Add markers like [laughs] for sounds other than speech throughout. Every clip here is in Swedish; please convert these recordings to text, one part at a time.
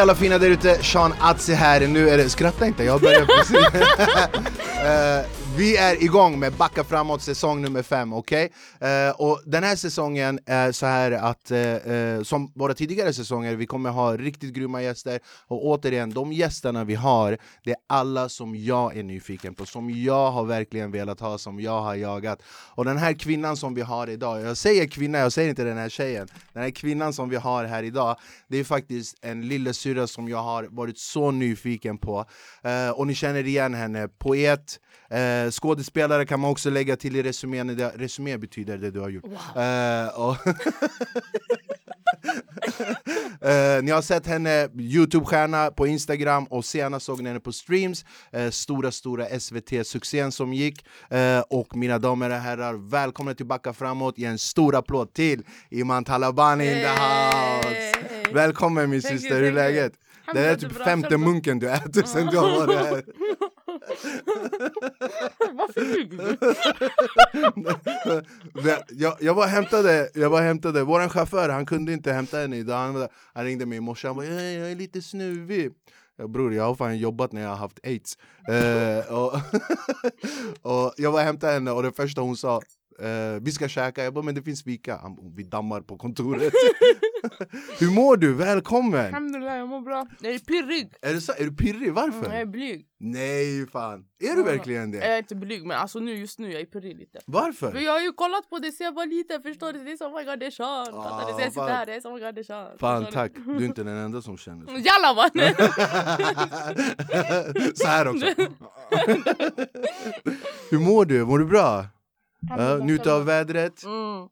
alla fina där ute, Sean Atzi här, nu är det, skratta inte, jag börjar precis. uh, [laughs] vi är igång med Backa framåt säsong nummer fem, okej? Okay? Uh, och den här säsongen är så här att, uh, uh, som våra tidigare säsonger, vi kommer ha riktigt grymma gäster Och återigen, de gästerna vi har, det är alla som jag är nyfiken på Som jag har verkligen velat ha, som jag har jagat Och den här kvinnan som vi har idag, jag säger kvinna, jag säger inte den här tjejen Den här kvinnan som vi har här idag, det är faktiskt en lillasyrra som jag har varit så nyfiken på Och ni känner igen henne, poet Eh, skådespelare kan man också lägga till i resumén, resumé betyder det du har gjort. Wow. Eh, [laughs] eh, ni har sett henne, Youtube-stjärna på Instagram och senast såg ni henne på streams eh, Stora stora SVT-succén som gick eh, Och mina damer och herrar, välkomna tillbaka framåt Ge en stor applåd till Iman Talabani in the house! Välkommen min syster, hur är läget? Det är typ femte munken du äter sen du har varit här [laughs] [laughs] Varför ljuger du? [laughs] jag, jag var hämtade, jag bara hämtade, vår chaufför han kunde inte hämta henne idag. Han, han ringde mig i morse, han bara jag är lite snuvig. Bror, jag har fan jobbat när jag har haft aids. Eh, och, [laughs] och Jag var hämtade henne och det första hon sa Eh, Vi ska käka, jag bara men det finns fika. Vi dammar på kontoret. [laughs] Hur mår du? Välkommen! Alhamdulillah, jag mår bra. Jag är pirrig. Är du, så, är du pirrig? Varför? Mm, jag är blyg. Nej fan, är du verkligen det? Jag är inte blyg men alltså nu just nu jag är pirrig lite. Varför? För jag har ju kollat på det sen jag var liten, förstår du? Det är som oh my god det är Sean. Ah, Fattar du? Jag sitter här, det är som oh my god det är Sean. Fan tack, du är inte den enda som känner så. [laughs] Jalla mannen! [laughs] så här också. Hur mår du? Mår du bra? Ja, njuta av vädret? Mm.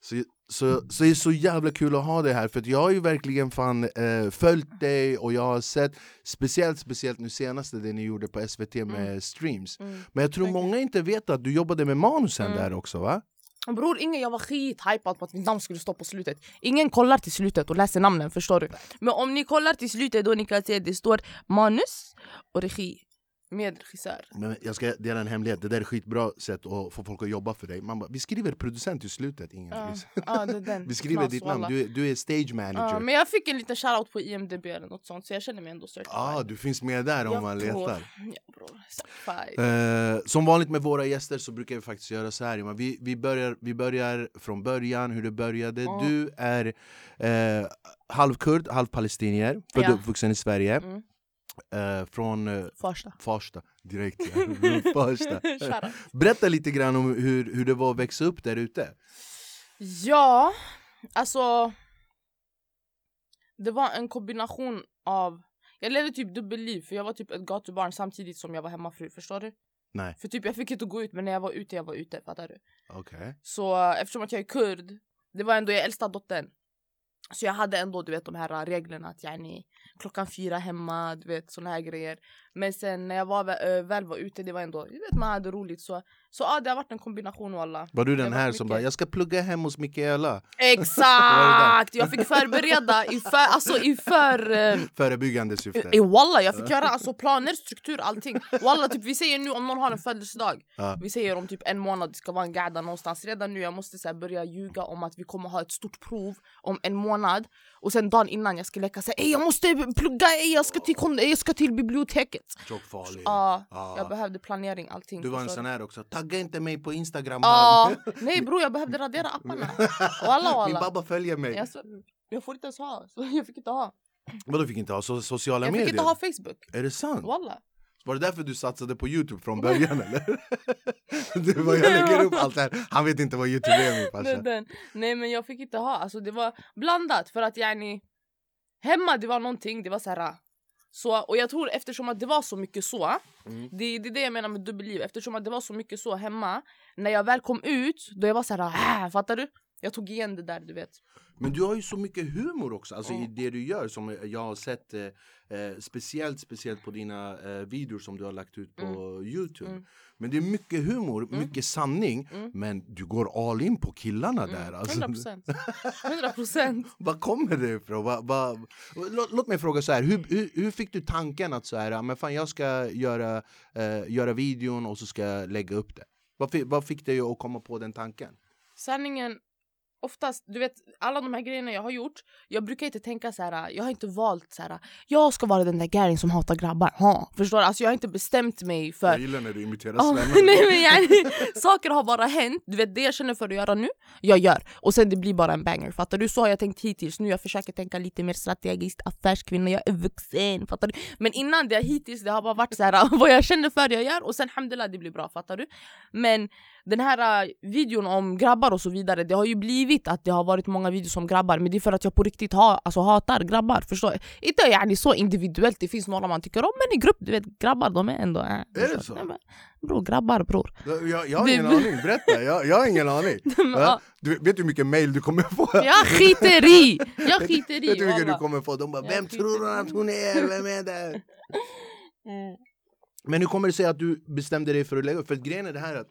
Så så, så det är så jävla kul att ha dig här, för jag har ju verkligen fan eh, följt dig och jag har sett Speciellt speciellt nu senaste det ni gjorde på SVT med mm. streams mm. Men jag tror Verkligen. många inte vet att du jobbade med manusen mm. där också va? Bror, ingen, jag var skithypad på att mitt namn skulle stå på slutet Ingen kollar till slutet och läser namnen, förstår du? Men om ni kollar till slutet då ni kan se att det står manus och regi med regissör. Men jag ska dela en hemlighet, det där är skitbra sätt att få folk att jobba för dig. Man bara, vi skriver producent i slutet. Ingen uh, uh, vi skriver ditt namn, du du är stage manager. Uh, men jag fick en liten shoutout på IMDB eller något sånt så jag känner mig ändå certified. Ah, du finns med där om jag man letar. Ja, bro, uh, som vanligt med våra gäster så brukar vi faktiskt göra så här. Vi, vi, börjar, vi börjar från början, hur det började. Du är uh, halvkurd, halvpalestinier, född och uppvuxen i Sverige. Mm. Eh, från eh, Farsta. Farsta, direkt ja. [laughs] [laughs] Farsta. Berätta lite grann om hur, hur det var att växa upp där ute. Ja, alltså Det var en kombination av Jag levde typ dubbelliv för jag var typ ett gatubarn samtidigt som jag var hemmafru, förstår du? Nej. För typ jag fick inte gå ut men när jag var ute, jag var ute, fattar du? Okay. Så eftersom att jag är kurd, det var ändå jag äldsta dottern så jag hade ändå du vet de här reglerna att yani, klockan fyra hemma, du vet såna här grejer. Men sen när jag var, väl var ute, det var ändå, du vet man hade roligt så. Så ja, det har varit en kombination walla. Var du den här som bara, jag ska plugga hem hos Mikaela? Exakt! jag fick förbereda i för, alltså i för... Eh, Förebyggande syfte. Eh, walla, jag fick göra alltså planer, struktur, allting. Walla, typ, vi säger nu om någon har en födelsedag. Ja. Vi säger om typ en månad, det ska vara en gada någonstans. Redan nu jag måste så här, börja ljuga om att vi kommer ha ett stort prov om en månad. Och sen dagen innan jag ska leka säga jag måste plugga, ey, jag, ska till, jag ska till biblioteket. Tjockfarlig. Ja, ah. jag behövde planering, allting. Du var en sån här också, tagga inte mig på instagram. Ah. [laughs] Nej bror jag behövde radera apparna. [laughs] Walla, walla. Min babba följer mig. Jag, jag får inte ens ha, så jag fick inte ha. Vadå fick inte ha? So sociala jag medier? Jag fick inte ha Facebook. Är det sant? Walla. Var det därför du satsade på Youtube från början [laughs] eller? du bara, jag lägger upp allt här, han vet inte vad Youtube är min farsa. Nej men jag fick inte ha, alltså det var blandat för att yani Hemma det var någonting, det var så här. Så, och jag tror eftersom att det var så mycket så, mm. det, det är det jag menar med dubbelliv, eftersom att det var så mycket så hemma, när jag väl kom ut, då jag var så här, äh, fattar du? Jag tog igen det där du vet. Men du har ju så mycket humor också, alltså mm. i det du gör som jag har sett eh, eh, Speciellt speciellt på dina eh, videor som du har lagt ut på mm. Youtube mm. Men det är mycket humor, mm. mycket sanning mm. Men du går all in på killarna mm. där alltså. 100% 100% [laughs] [laughs] Var kommer det ifrån? Va, va, låt, låt mig fråga så här, hur, hur, hur, fick du tanken att så här, men fan jag ska göra, eh, göra videon och så ska jag lägga upp det? Vad, vad fick dig att komma på den tanken? Sanningen oftast, du vet alla de här grejerna jag har gjort, jag brukar inte tänka så här. jag har inte valt så här. jag ska vara den där gärin som hatar grabbar. Ha. Förstår du? Alltså jag har inte bestämt mig för... Jag gillar när du imiterar Oh, [laughs] nej, men [laughs] saker har bara hänt, du vet det jag känner för att göra nu, jag gör. Och sen det blir bara en banger, fattar du? Så har jag tänkt hittills, nu jag försöker tänka lite mer strategiskt, affärskvinna, jag är vuxen, fattar du? Men innan det hittills, det har bara varit så här [laughs] vad jag känner för jag gör och sen alhamdulillah det blir bra, fattar du? Men den här uh, videon om grabbar och så vidare, det har ju blivit att det har varit många videos om grabbar men det är för att jag på riktigt ha, alltså, hatar grabbar, förstår? Inte yani, så individuellt, det finns några man tycker om men i grupp, du vet grabbar de är ändå... Äh, det så? Nej, men, bror, grabbar bror. Jag, jag har ingen aning, berätta. Jag, jag har ingen aning. [laughs] Ja? Du, vet du hur mycket mail du kommer få? Jag skiter i! Jag skiter i! Vet du hur mycket du kommer få? De bara, vem tror hon att hon är? Vem är det? Mm. [laughs] Men hur kommer det sig att du bestämde dig för att lägga upp? För att grejen är det här att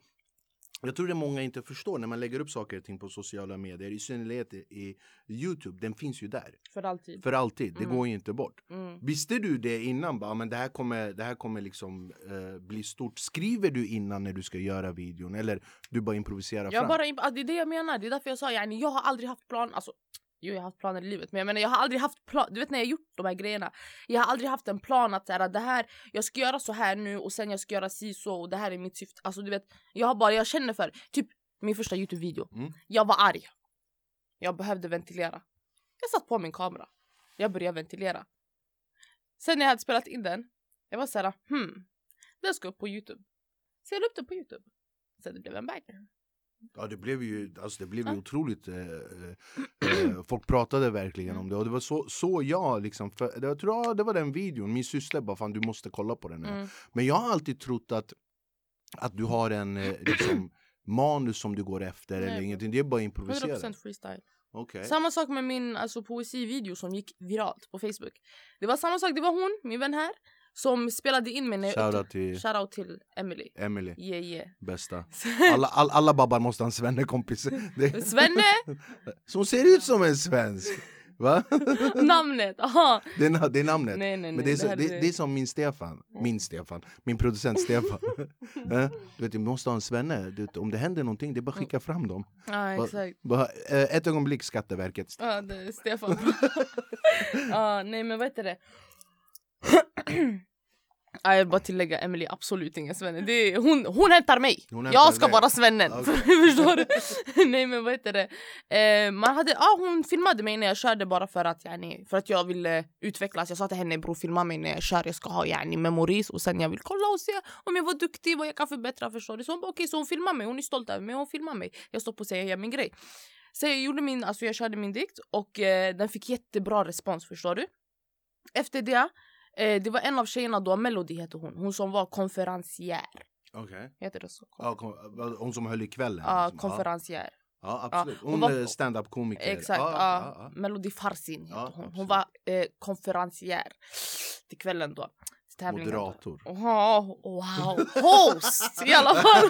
jag tror det många inte förstår när man lägger upp saker och ting på sociala medier, i synnerhet i, Youtube, den finns ju där. För alltid. För alltid, det Mm. går ju inte bort. Mm. Visste du det innan? Bara, men det här kommer, det här kommer liksom eh, bli stort. Skriver du innan när du ska göra videon? Eller du bara improviserar Jag fram? bara, det är det jag menar, det är därför jag sa yani, jag har aldrig haft plan, alltså Jo jag har haft planer i livet men jag menar jag har aldrig haft plan, du vet när jag gjort de här grejerna Jag har aldrig haft en plan att så här, det här, jag ska göra så här nu och sen jag ska göra si så och det här är mitt syfte. Alltså du vet, jag har bara, jag känner för, typ min första youtube-video. Mm. Jag var arg. Jag behövde ventilera. Jag satt på min kamera. Jag började ventilera. Sen när jag hade spelat in den Jag var såhär, hmm Den ska upp på youtube. Så jag la upp den på youtube. Sen det blev en banger Ja det blev ju, alltså det blev ju Ja. otroligt eh, eh, [clears throat] eh, Folk pratade verkligen Mm. om det och det var så, så jag liksom, för, jag tror ja, det var den videon, min syster bara fan du måste kolla på den mm. Men jag har alltid trott att, att du har en eh, liksom, manus som du går efter eller Nej. ingenting, det är bara improvisera. 100% freestyle. Okej. Samma sak med min alltså, poesivideo som gick viralt på Facebook. Det var samma sak, det var hon, min vän här, som spelade in mig Shoutout till Shoutout till Emily. Emily, Yeah yeah. bästa. [laughs] Alla, all, alla babbar måste ha en svennekompis. Svenne! [laughs] Som ser ut som en svensk. Va? [laughs] namnet! Aha. Det är, det är namnet. Nej nej nej. Men det är, så, det, det är som min Stefan, min Stefan, min producent Stefan. Eh, du vet, du måste ha en svenne, du om det händer någonting, det är bara att skicka fram dem. Va- exakt. Bara, eh, ett ögonblick Skatteverket. Ja det är Stefan. Ja nej men vad heter det? [clears throat] Ja, jag vill bara tillägga Emily är absolut ingen svenne. Det är, hon, hon hämtar mig! Hon hämtar jag ska vara svennen! Okej. [laughs] Förstår du? [laughs] Nej men vad heter det? Eh, man hade, ah, hon filmade mig när jag körde bara för att, yani, för att jag ville utvecklas. Jag sa till henne bror filma mig när jag kör, jag ska ha yani, memories och sen jag vill kolla och se om jag var duktig, vad jag kan förbättra. Förstår du? Så hon bara okej, så hon filmar mig, hon är stolt över mig, hon filmar mig. Jag står på och säger jag gör min grej. Så jag gjorde min, alltså jag körde min dikt och eh, den fick jättebra respons förstår du. Efter det, eh, det var en av tjejerna då, Melody heter hon, hon som var konferencier. Okej. Heter det så? Ja, kom, hon som höll i kvällen? Ja, liksom. konferencier. ja, absolut. hon Hon var- stand-up-komiker. Exakt, Ja, ja, ja. Melody Farsin heter Ja, hon. Hon var eh, konferencier till kvällen då. Tävlingen. Moderator. Oha, wow, host i alla fall.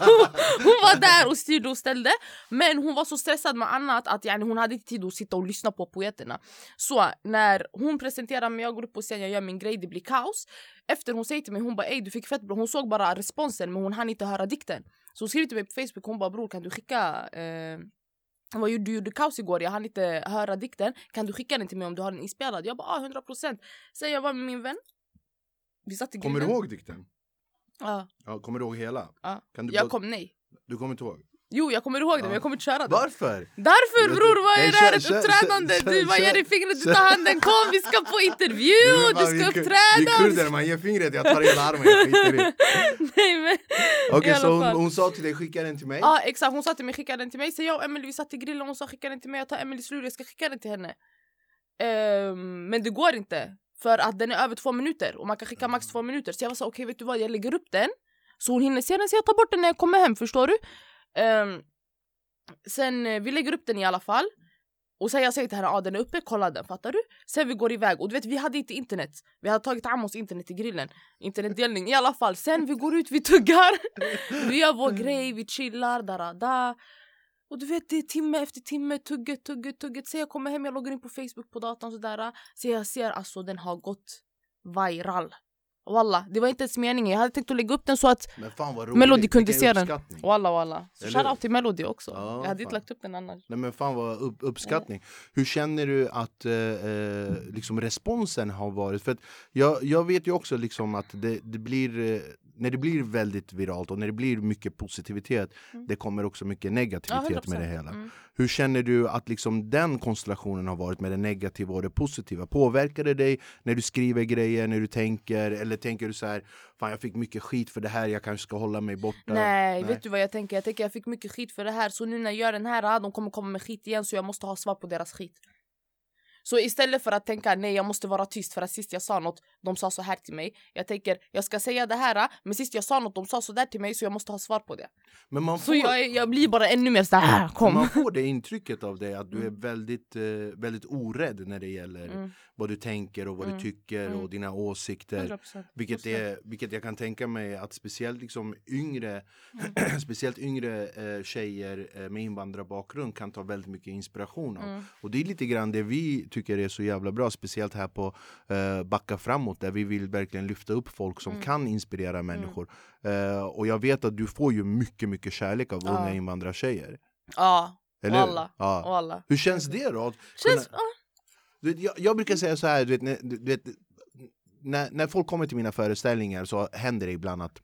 Hon, var där och styrde och ställde. Men hon var så stressad med annat att yani, hon hade inte tid att sitta och lyssna på poeterna. Så när hon presenterar mig, jag går upp på scen, jag gör min grej, det blir kaos. Efter hon säger till mig, hon bara ey du fick fett bra. Hon såg bara responsen men hon hann inte höra dikten. Så hon skriver till mig på Facebook, hon bara bror kan du skicka eh, vad gjorde, du gjorde kaos igår, jag hann inte höra dikten. Kan du skicka den till mig om du har den inspelad? Jag bara ah, 100%. Sen jag var med min vän. Vi satt i Kommer du ihåg dikten? Ja, Ja, kommer du ihåg hela? ja. Kan du Jag bara- kom, nej. Du kommer inte ihåg? Jo, jag kommer ihåg det, men jag kommer inte köra det. Varför? Därför bror, vad är det här? Ett uppträdande? Du bara ger dig fingret, du tar handen, kom vi ska på intervju, [laughs] du ska uppträda! Vi kurder, man ger fingret, jag tar hela armen, jag skiter i. [laughs] Nej men, Okej, så hon, hon sa till dig, skicka den till mig? Ja exakt, hon sa till mig skicka den till mig. Så jag och Emily vi satt i grillen hon sa skicka den till mig. Jag tar Emelies lur, jag ska skicka den till henne. Ehm, men det går inte. För att den är över två minuter och man kan skicka max två minuter. Så jag var så okej okay, vet du vad, jag lägger upp den. Så hon hinner se den så jag tar bort den när jag kommer hem, förstår du? Um, sen eh, vi lägger upp den i alla fall. Och sen jag säger till henne, ah, den är uppe, kolla den, fattar du? Sen vi går iväg, och du vet vi hade inte internet. Vi hade tagit Amos internet i grillen. Internetdelning i alla fall. Sen vi går ut, vi tuggar. [laughs] vi gör vår grej, vi chillar, da da, da. Och du vet det är timme efter timme, tugget, tugget, tugget. Så jag kommer hem, jag loggar in på Facebook på datorn sådär. Så jag ser alltså den har gått viral. Walla, det var inte ens meningen. Jag hade tänkt att lägga upp den så att. Melody kunde se den. Walla walla. Så shoutout till Melody också. Ja, jag hade inte fan. lagt upp den annars. Nej men fan vad upp, uppskattning. Hur känner du att eh, eh, liksom responsen har varit? För jag, jag vet ju också liksom att det, det blir eh, när det blir väldigt viralt och när det blir mycket positivitet Mm. det kommer också mycket negativitet med det 100%. hela. Mm. Hur känner du att liksom den konstellationen har varit med det negativa och det positiva? Påverkar det dig när du skriver grejer, när du tänker? Eller tänker du så här, fan jag fick mycket skit för det här, jag kanske ska hålla mig borta? Nej, vet du vad jag tänker? Jag tänker jag fick mycket skit för det här så nu när jag gör den här, ah, de kommer komma med skit igen så jag måste ha svar på deras skit. Så istället för att tänka nej jag måste vara tyst för att sist jag sa något de sa så här till mig. Jag tänker jag ska säga det här men sist jag sa något de sa så där till mig så jag måste ha svar på det. Men man Så får, jag, är- jag blir bara ännu mer såhär ah, kom. man får det intrycket av dig att du är väldigt, eh, väldigt orädd när det gäller Mm. vad du tänker och vad Mm. du tycker Mm. och dina åsikter. 100%. Vilket, är, vilket jag kan tänka mig att speciellt liksom yngre, Mm. [clears throat] speciellt yngre eh, tjejer eh, med invandrarbakgrund kan ta väldigt mycket inspiration av. Mm. Och det är lite grann det vi tycker är så jävla bra, speciellt här på eh, Backa framåt där vi vill verkligen lyfta upp folk som Mm. kan inspirera människor. Eh, och jag vet att du får ju mycket, mycket kärlek av Ja. unga invandrartjejer. Ja, Eller hur? Walla. Ja. walla. Hur känns det då? Känns, kunna- du jag, jag brukar säga så här, du vet, när, du vet, när, när folk kommer till mina föreställningar så händer det ibland att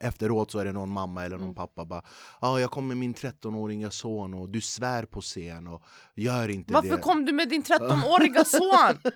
efteråt så är det någon mamma eller någon Mm. pappa bara ah, jag kommer med min 13-åriga son och du svär på scen och gör inte varför det. kom du med din [laughs] 13-åriga son?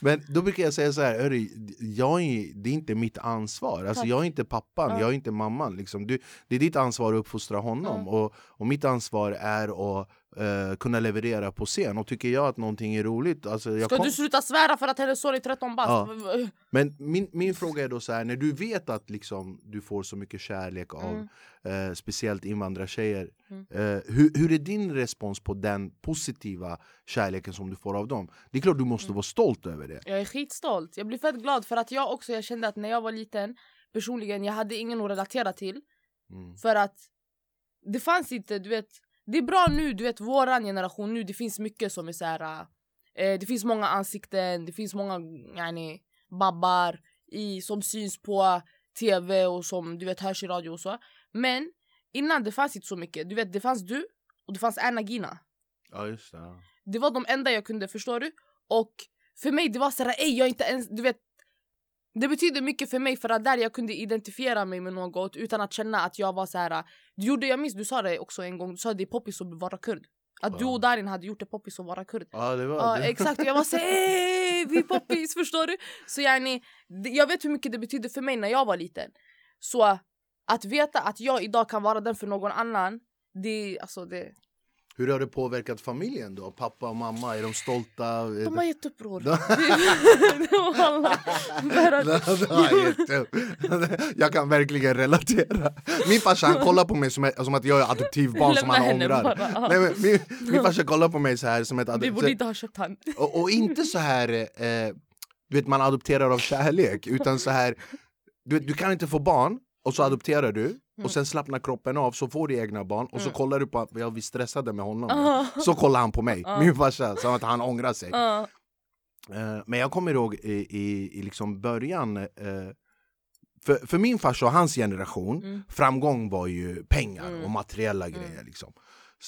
Men då brukar jag säga så här, "Hörru, jag är, det är inte mitt ansvar. Alltså, jag är inte pappan, Ja. jag är inte mamman. Liksom. Du, det är ditt ansvar att uppfostra honom. Mm. Och, och mitt ansvar är att eh, kunna leverera på scen. Och tycker jag att någonting är roligt, alltså, Ska kom- du sluta svära för att hennes son är 13 bast? Ja. [laughs] Men min, min fråga är då så här, när du vet att liksom, du får så mycket kärlek av Mm. eh, speciellt invandrartjejer. Mm. Eh, hur, hur är din respons på den positiva kärleken som du får av dem? Det är klart du måste Mm. vara stolt över det. Jag är skitstolt. Jag blir fett glad för att jag också jag kände att när jag var liten personligen jag hade ingen att relatera till Mm. för att det fanns inte, du vet. Det är bra nu, du vet våran generation nu, det finns mycket som är så här. Eh, det finns många ansikten, det finns många yani, babbar i, som syns på tv och som du vet hörs i radio och så. Men innan det fanns inte så mycket. Du vet det fanns du och det fanns Erna Gina. Ja, just det. ja. Det var de enda jag kunde, förstår du? Och för mig det var såhär, ej jag inte ens, du vet det betyder mycket för mig för att där jag kunde identifiera mig med något utan att känna att jag var så här. Du gjorde, jag minns du sa det också en gång, du sa det är poppis att vara kurd. Att du Ja. och Darin hade gjort det poppis att vara kurd. Ja, det var Ja det. exakt, jag var såhär vi är poppis [laughs] förstår du? Så yani, jag vet hur mycket det betydde för mig när jag var liten. Så att veta att jag idag kan vara den för någon annan, det, alltså det, Hur har det påverkat familjen då? Pappa och mamma, är de stolta? [laughs] de har gett upp bror. Jag kan verkligen relatera. Min farsa han kollar på mig som, som att jag är adoptivbarn som han ångrar. Nej, men min, min farsa kollar på mig så här som ett Vi adoptiv... borde inte ha köpt han. Och, och inte så här, eh, du vet man adopterar av kärlek, utan så här, du, du kan inte få barn och så adopterar du och sen slappnar kroppen av så får du egna barn och så kollar du på att jag vi stressade med honom. Ah. Så kollar han på mig, Ja. min farsa, som att han ångrar sig. Eh, men jag kommer ihåg i, i, i liksom början, eh, för, för min farsa och hans generation, Mm. framgång var ju pengar Mm. och materiella Mm. grejer. Liksom.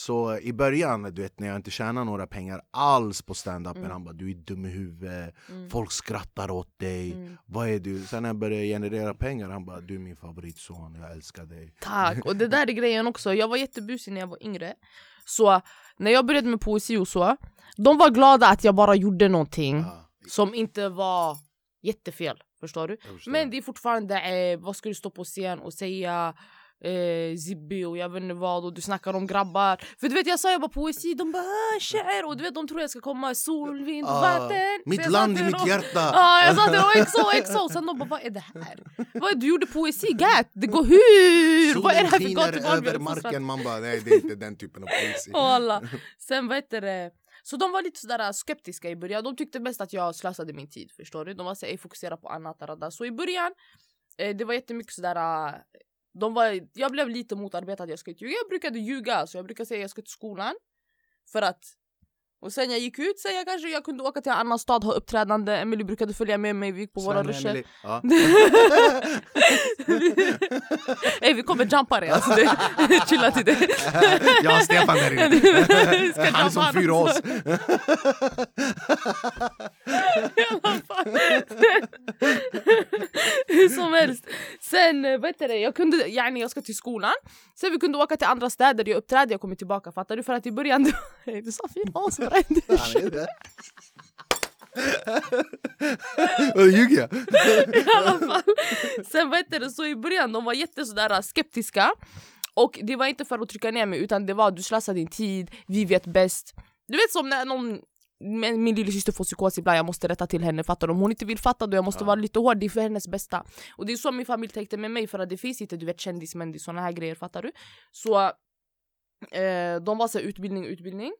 Så i början, du vet, när jag inte tjänade några pengar alls på stand-upen, Mm. han bara du är dum i huvudet, Mm. folk skrattar åt dig, Mm. vad är du? Sen när jag började generera pengar, han bara du är min favoritson, jag älskar dig. Tack! Och det [laughs] där är grejen också. Jag var jättebusig när jag var yngre. Så när jag började med poesi och så, de var glada att jag bara gjorde någonting Ja, som inte var jättefel. Förstår du? förstår. Men det är fortfarande, eh, vad ska du stå på scen och säga? Eh, Zibbi och jag vet inte vad och du snackar om grabbar. För du vet jag sa jag bara poesi, de bara ah, kär och du vet de tror jag ska komma sol, vind, Ah, vatten. Mitt land i mitt hjärta! [laughs] Ja, jag sa till dem XO, XO. Sen de bara, vad är det här? Vad du gjorde poesi, gät! Det går hur? vad är det här för gatubarn över marken, man bara nej det är inte den typen av poesi. [laughs] Alla. Sen vad heter det? Så de var lite sådär skeptiska i början. De tyckte mest att jag slösade min tid. Förstår du? De var såhär, fokusera på annat. där och där. Så i början, eh, det var jättemycket sådär... De var, jag blev lite motarbetad, jag ska inte ljuga. Jag brukade ljuga. Så jag brukade säga jag ska till skolan. För att och sen jag gick ut, sen jag kanske jag kunde åka till en annan stad, ha uppträdande. Emily brukade följa med mig, vi gick på våra ruscher. Ja. [laughs] Ey vi kommer jumpa dig alltså, det, [laughs] chilla till det. [laughs] Jag har Stefan där inne. Han är som fyra oss. Hur som helst. Sen, eh, heter det, jag kunde, yani jag ska till skolan. Sen vi kunde åka till andra städer, jag uppträdde, jag kommer tillbaka. Fattar du? För att i början, du sa fin as Det. Och ljuger jag? [laughs] i alla fall. Sen heter det, så i början de var jätte sådär skeptiska. Och det var inte för att trycka ner mig utan det var du slösar din tid, vi vet bäst. Du vet som när någon men min lillasyster får psykos ibland, jag måste rätta till henne. Fattar du? Om hon inte vill fatta då jag måste Ja. vara lite hård, det är för hennes bästa. Och det är så min familj tänkte med mig för att det finns inte du vet kändismän, det är såna här grejer, fattar du? Så eh, de var så här, utbildning, utbildning.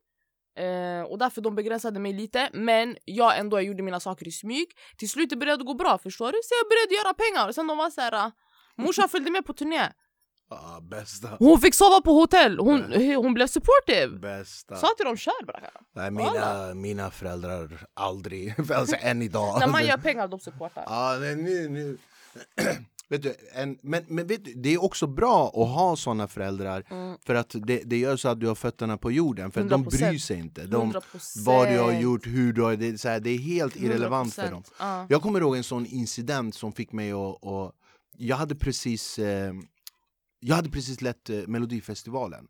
Eh, och därför de begränsade mig lite men jag ändå jag gjorde mina saker i smyg. Till slut det började gå bra förstår du? Så jag började göra pengar. Sen de var så här. ah, morsan [laughs] följde med på turné. Ja, bästa. Hon fick sova på hotell. Hon, hon blev supportive. Bästa. Sa till dem kör bara. Nej, mina, mina föräldrar aldrig, [laughs] alltså än idag. När man gör pengar de supportar. Ja, nej, nu, nu. [clears throat] vet du, en, men, men vet du, det är också bra att ha såna föräldrar Mm. för att det, det gör så att du har fötterna på jorden för de 100%. bryr sig inte. De, 100%. vad du har gjort, hur du har... Det, är så här, det är helt irrelevant för dem. 100%. Ja. Jag kommer ihåg en sån incident som fick mig att... att jag hade precis eh, Jag hade precis lett eh, Melodifestivalen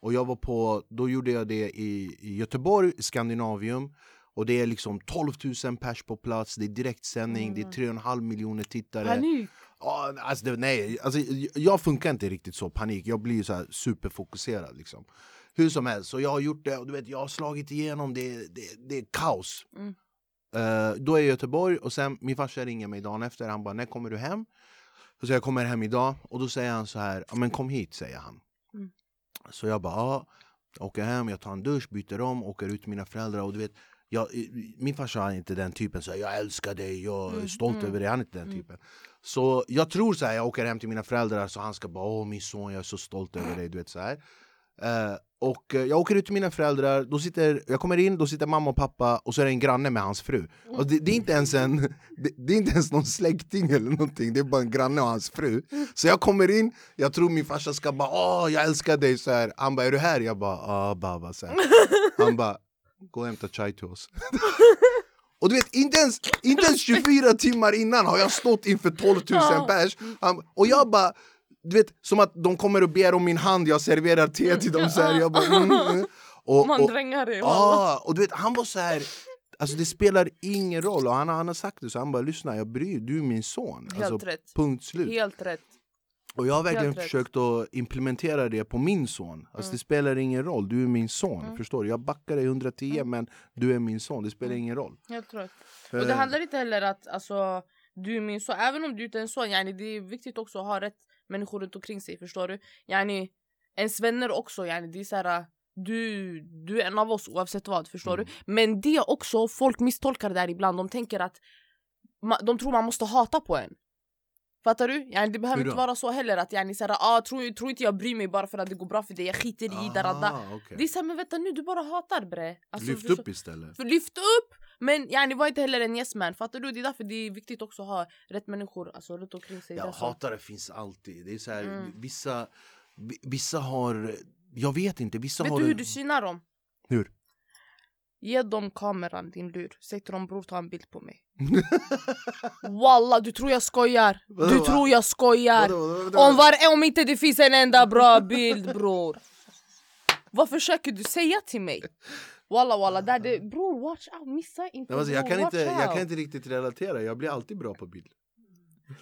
och jag var på, då gjorde jag det i, i Göteborg, Skandinavium och det är liksom 12 000 pers på plats, det är direktsändning, det är 3,5 miljoner tittare Panik. Ja, alltså det, nej, alltså, jag funkar inte riktigt så panik, jag blir så superfokuserad liksom. Hur som helst, så jag har gjort det och du vet, jag har slagit igenom, det, det, det är kaos. Mm. Eh, då är jag i Göteborg och sen min farsa ringer mig dagen efter, han bara när kommer du hem? Så jag kommer hem idag och då säger han så här, men kom hit säger han. Mm. Så jag bara, ja, åker hem, jag tar en dusch, byter om, åker ut till mina föräldrar och du vet jag, min farsa är inte den typen, så här, jag älskar dig, jag är Mm, stolt mm. över dig, han är inte den Mm. typen. Så jag tror så här, jag åker hem till mina föräldrar så han ska bara åh min son jag är så stolt över dig, du vet så här. Eh, och eh, jag åker ut till mina föräldrar, då sitter, jag kommer in, då sitter mamma och pappa och så är det en granne med hans fru. Och det, det, är inte ens en, det, det är inte ens någon släkting eller någonting, det är bara en granne och hans fru. Så jag kommer in, jag tror min farsa ska bara åh jag älskar dig så här. Han bara är du här? Jag bara ja baba så här. Han bara gå och hämta chai till oss. Och du vet, inte ens, inte ens 24 timmar innan har jag stått inför 12 000 Ja. pers Och jag bara, du vet, som att de kommer och ber om min hand, jag serverar te till dem så här, jag bara mm, mm. Och, Man och, drängar dig. ja, och du vet, han var så här Alltså det spelar ingen roll, och han, han har sagt det så han bara lyssna jag bryr du är min son Helt alltså, rätt. Punkt slut Helt rätt. Och jag har verkligen försökt att implementera det på min son Alltså Mm. det spelar ingen roll, du är min son, Mm. förstår du? Jag backar dig 110 Mm. men du är min son, det spelar ingen roll Helt rätt. Och det handlar inte heller att alltså, du är min son, även om du inte är en son, yani, det är viktigt också att ha rätt människor runt omkring sig, förstår du? Yani, ens vänner också, yani, det är så här, du, du är en av oss oavsett vad, förstår Mm. du? Men det också, folk misstolkar det där ibland, de tänker att de tror man måste hata på en. Fattar du? Yani, det behöver inte vara så heller att yani, så här, ah, tror, tror inte jag bryr mig bara för att det går bra för dig, jag skiter i. Ah, okej. Det är såhär, men vänta nu, du bara hatar bre. Alltså, Lyft upp istället för lyft upp! Men yani, var inte heller en yes man, fattar du? Det är därför det är viktigt också att ha rätt människor alltså, runt omkring sig. Ja, så. hatare finns alltid. Det är så här, Mm. vissa, vi- vissa har... Jag vet inte, vissa Vet har... du hur du synar dem? Hur? Ge dem kameran, din lur. Säg till dem bror ta en bild på mig. [laughs] Walla, du tror jag skojar? Du tror jag skojar? Om, var, om inte det finns en enda bra bild bror. Vad försöker du säga till mig? Walla walla, där det, bror watch out, missa inte Nej, alltså, jag, kan inte, jag kan inte riktigt relatera, jag blir alltid bra på bild.